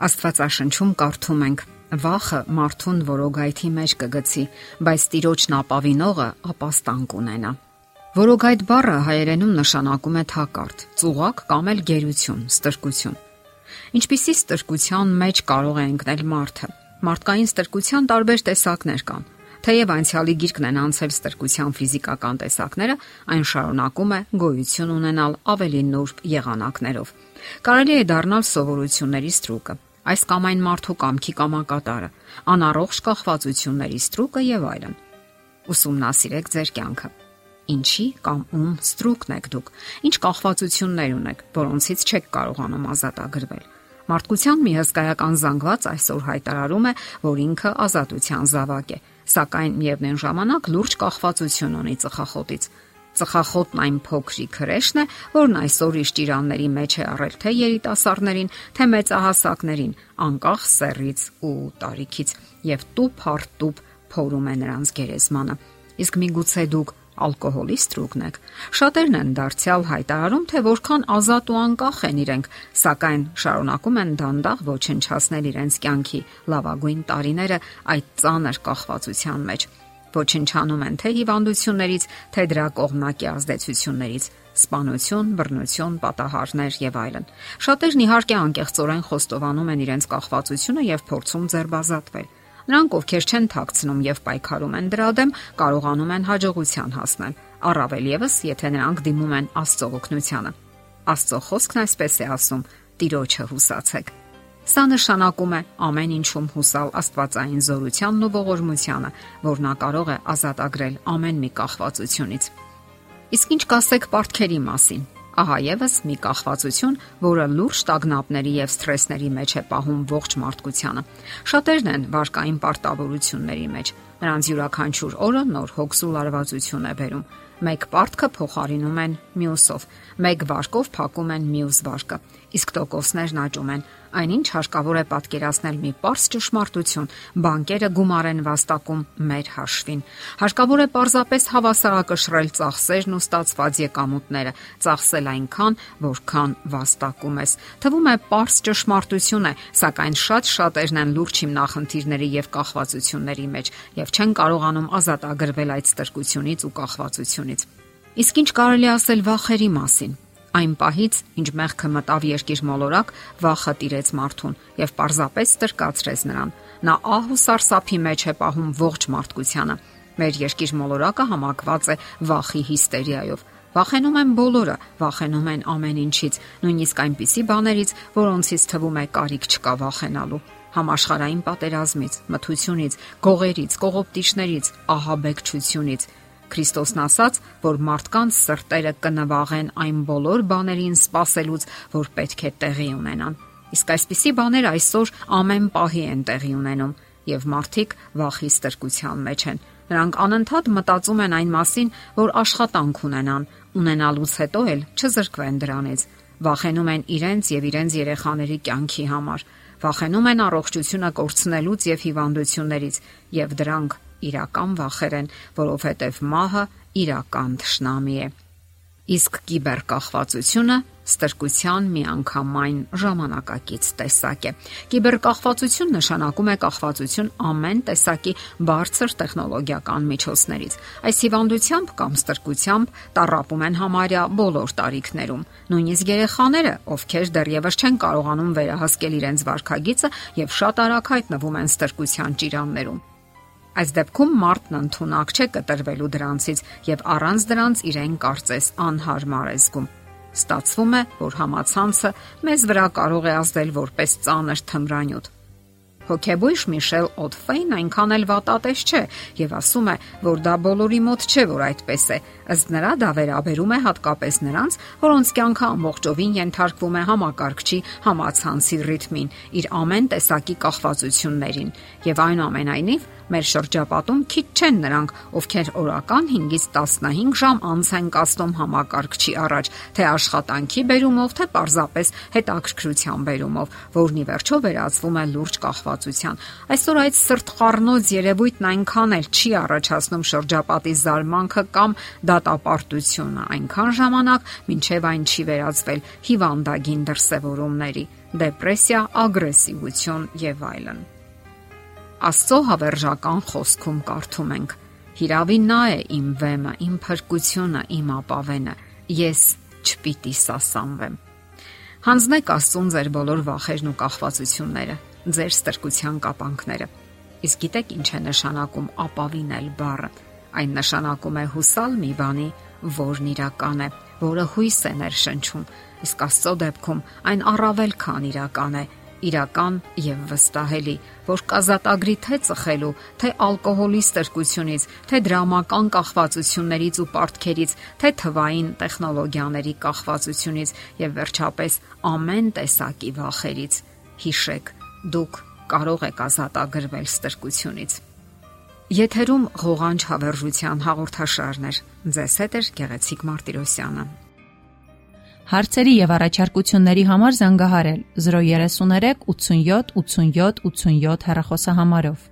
Աստվածաշնչում կարդում ենք. Վախը մարդուն որոգայթի մեջ կգցի, բայց տիրոջն ապավինողը ապաստան կունենա։ Որոգայթ բառը հայերենում նշանակում է թակարդ, ծուղակ կամ էլ գերություն, ստրկություն։ Ինչպիսի ստրկության մեջ կարող է ընկնել մարդը։ Մարդկային ստրկության տարբեր տեսակներ կան։ Թեև անցյալի գիրկն են անցել ստրկության ֆիզիկական տեսակները, այն շարունակում է գոյություն ունենալ ավելի նուրբ եղանակներով։ Կարելի է դառնալ սովորությունների ստրուկը, այս կամ այն մարդու կամքի կամակատարը, անառողջ կախվածությունների ստրուկը եւ այլն։ Ուսումնասիրեք ձեր կյանքը։ Ինչի կամ ում ստրուկն եք դուք։ Ինչ կախվածություններ ունեք, որոնցից չեք կարողանում ազատագրվել։ Մարդկության մի հսկայական զանգված այսօր հայտարարում է, որ ինքը ազատության զավակ է, սակայն միևնույն ժամանակ լուրջ կախվածություն ունի ծխախոտից Ծխախոտն այն փոքրիկ հրեշն է, որն այսօր իր ճիրանների մեջ է առել թե երիտասարդներին, թե մեծահասակներին, անկախ սեռից ու տարիքից, եւ տուփ առ տուփ փորում է նրանց գերեզմանը։ Իսկ միգուցե դուք ալկոհոլի ստրուկն եք։ Շատերն են դարձյալ հայտարարում, թե որքան ազատ ու անկախ են իրենք, սակայն շարունակում են դանդաղ ոչնչացնել իրենց կյանքի լավագույն տարիները այդ ծանր կախվածության մեջ ոչնչանում են թե հիվանդություններից, թե դրա կողմնակի ազդեցություններից, սպանություն, բռնություն, պատահարներ եւ այլն։ Շատերն իհարկե անկեղծորեն խոստովանում են իրենց կախվածությունը եւ փորձում ձերբազատվել։ Նրանք, ովքեր չեն թաքցնում եւ պայքարում են դրա դեմ, կարողանում են հաջողության հասնել։ Առավել եւս, եթե նրանք դիմում են Աստծո օգնությանը։ Աստծո խոսքն այսպես է ասում. Տիրոջը հուսացեք։ Սա նշանակում է ամեն ինչում հուսալ Աստվածային զորությանն ու ողորմությանը, որ նա կարող է ազատագրել ամեն մի կախվածությունից։ Իսկ ինչ կասեք պարտքերի մասին։ Ահա եւս մի կախվածություն, որը լուրջ տագնապների եւ սթրեսների մեջ է պահում ողջ մարդկությանը։ Շատերն են վարկային պարտավորությունների մեջ։ Նրանց յուրաքանչյուր օրը նոր հոգս ու լարվածություն է բերում։ Մեկ պարտքը փոխարինում են մյուսով, մեկ վարկով փակում են մյուս վարկը։ Իսկ տոկոսներն աճում են, Այնինչ հարկավոր է պատկերացնել մի པարս ճշմարտություն, բանկերը գումար են վաստակում մեր հաշվին։ Հարկավոր է պարզապես հավասարակշռել ծախսերն ու ստացված եկամուտները, ծախսել այնքան, որքան վաստակում ես։ Թվում է པարս ճշմարտություն է, սակայն շատ շատերն են լուրջ հիմնախնդիրների եւ կախվածությունների մեջ եւ չեն կարողանում ազատագրվել այդ ստրկությունից ու կախվածությունից։ Իսկ ինչ կարելի ասել վախերի մասին։ Այն պահից, ինչ մեղքը մտավ երկիր մոլորակ, վախը տիրեց մարդուն եւ պարզապես ստրկացրեց նրան։ Նա ահ ու սարսափի մեջ է պահում ողջ մարդկությանը։ Մեր երկիր մոլորակը համակված է վախի հիստերիայով։ Վախենում են բոլորը, վախենում են ամեն ինչից, նույնիսկ այնպիսի բաներից, որոնցից թվում է կարիք չկա վախենալու համաշխարային պատերազմից, մթությունից, գողերից, կողոպտիչներից, ահաբեկչությունից, Քրիստոսն ասաց, որ մարդկանց սրտերը կնվաղեն այն բոլոր բաներին սпасելուց, որ պետք է տեղի ունենան։ Իսկ այսպիսի բաներ այսօր ամեն պահի են տեղի ունենում, եւ մարդիկ վախի ստրկության մեջ են։ Նրանք անընդհատ մտածում են այն մասին, որ աշխատանք ունենան, ունենալուց հետո էլ չզրկվեն դրանից։ Վախենում են իրենց եւ իրենց երեխաների կյանքի համար։ Վախենում են առողջությունը կորցնելուց եւ հիվանդություններից եւ դրանք իրական վախեր են, որովհետև մահը իրական թշնամի է։ Իսկ կիբերկախվածությունը ստրկության միանգամայն ժամանակակից տեսակ է։ Կիբերկախվածություն նշանակում է կախվածություն ամեն տեսակի բարձր տեխնոլոգիական միջոցներից։ Այս հիվանդությամբ կամ ստրկությամբ տարապում են համարյա բոլոր տարիքներում։ Նույնիսկ երեխաները, ովքեր դեռևս չեն կարողանում վերահասկել իրենց վարքագիծը եւ շատ արագ հայտնվում են ստրկության ճիրաններում։ Այս դեպքում մարդն ընդունակ չէ կտրվելու դրանցից եւ առանց դրանց իրեն կարծես անհարմար է զգում։ Ստացվում է, որ համացանցը մեզ վրա կարող է ազդել որպես ծանր թմրանյութ։ Հոկեբույժ Միշել Օդֆեյն այնքան էլ վատատես չէ եւ ասում է, որ դա բոլորի մոտ չէ, որ այդպես է։ Ըստ նրա դա վերաբերում է հատկապես նրանց, որոնց կյանքը ամբողջովին ենթարկվում է համակարգչի համացանցի ռիթմին, իր ամեն տեսակի կախվածություններին եւ այնուամենայնիվ Մեր շրջապատում քիչ չեն նրանք, ովքեր օրական 5-ից 15 ժամ անց են կասնում համակարգչի առաջ, թե աշխատանքի բերումով, թե պարզապես հետաքրքրության բերումով, որն ի վերջո վերածվում է լուրջ կախվածության։ Այսօր այդ սրտխառնոց երևույթն այնքան էլ չի առաջացնում շրջապատի զարմանքը կամ դատապարտությունը, այնքան ժամանակ, մինչև այն չի վերածվել հիվանդագին դրսևորումների՝ դեպրեսիա, ագրեսիվություն եւ այլն։ Աստծո հավերժական խոսքում կարդում ենք. Հիրավի նա է իմ վեմը, իմ փրկությունը, իմ ապավենը։ Ես չպիտի սասանվեմ։ Հանձնեք Աստծուն ձեր բոլոր վախերն ու կախվածությունները, ձեր ստրկության կապանքները։ Իսկ գիտեք ինչ է նշանակում ապավինել բառը։ Այն նշանակում է հուսալ մի բանի, որն իրական է, որը հույս է ներշնչում։ Իսկ Աստծո դեպքում այն առավել քան իրական է, իրական եւ վստահելի, որ կազատագրի թե ծխելու, թե ալկոհոլի ստրկությունից, թե դրամական կախվածություններից ու պարտքերից, թե թվային տեխնոլոգիաների կախվածությունից եւ վերջապես ամեն տեսակի վախերից։ Հիշեք, դուք կարող եք ազատագրվել ստրկությունից։ Եթերում ղողանջ հավերժության հաղորդաշարն է։ Ձեզ հետ է Գեղեցիկ Մարտիրոսյանը։ Հարցերի եւ առաջարկությունների համար զանգահարել 033 87 87 87 հեռախոսահամարով։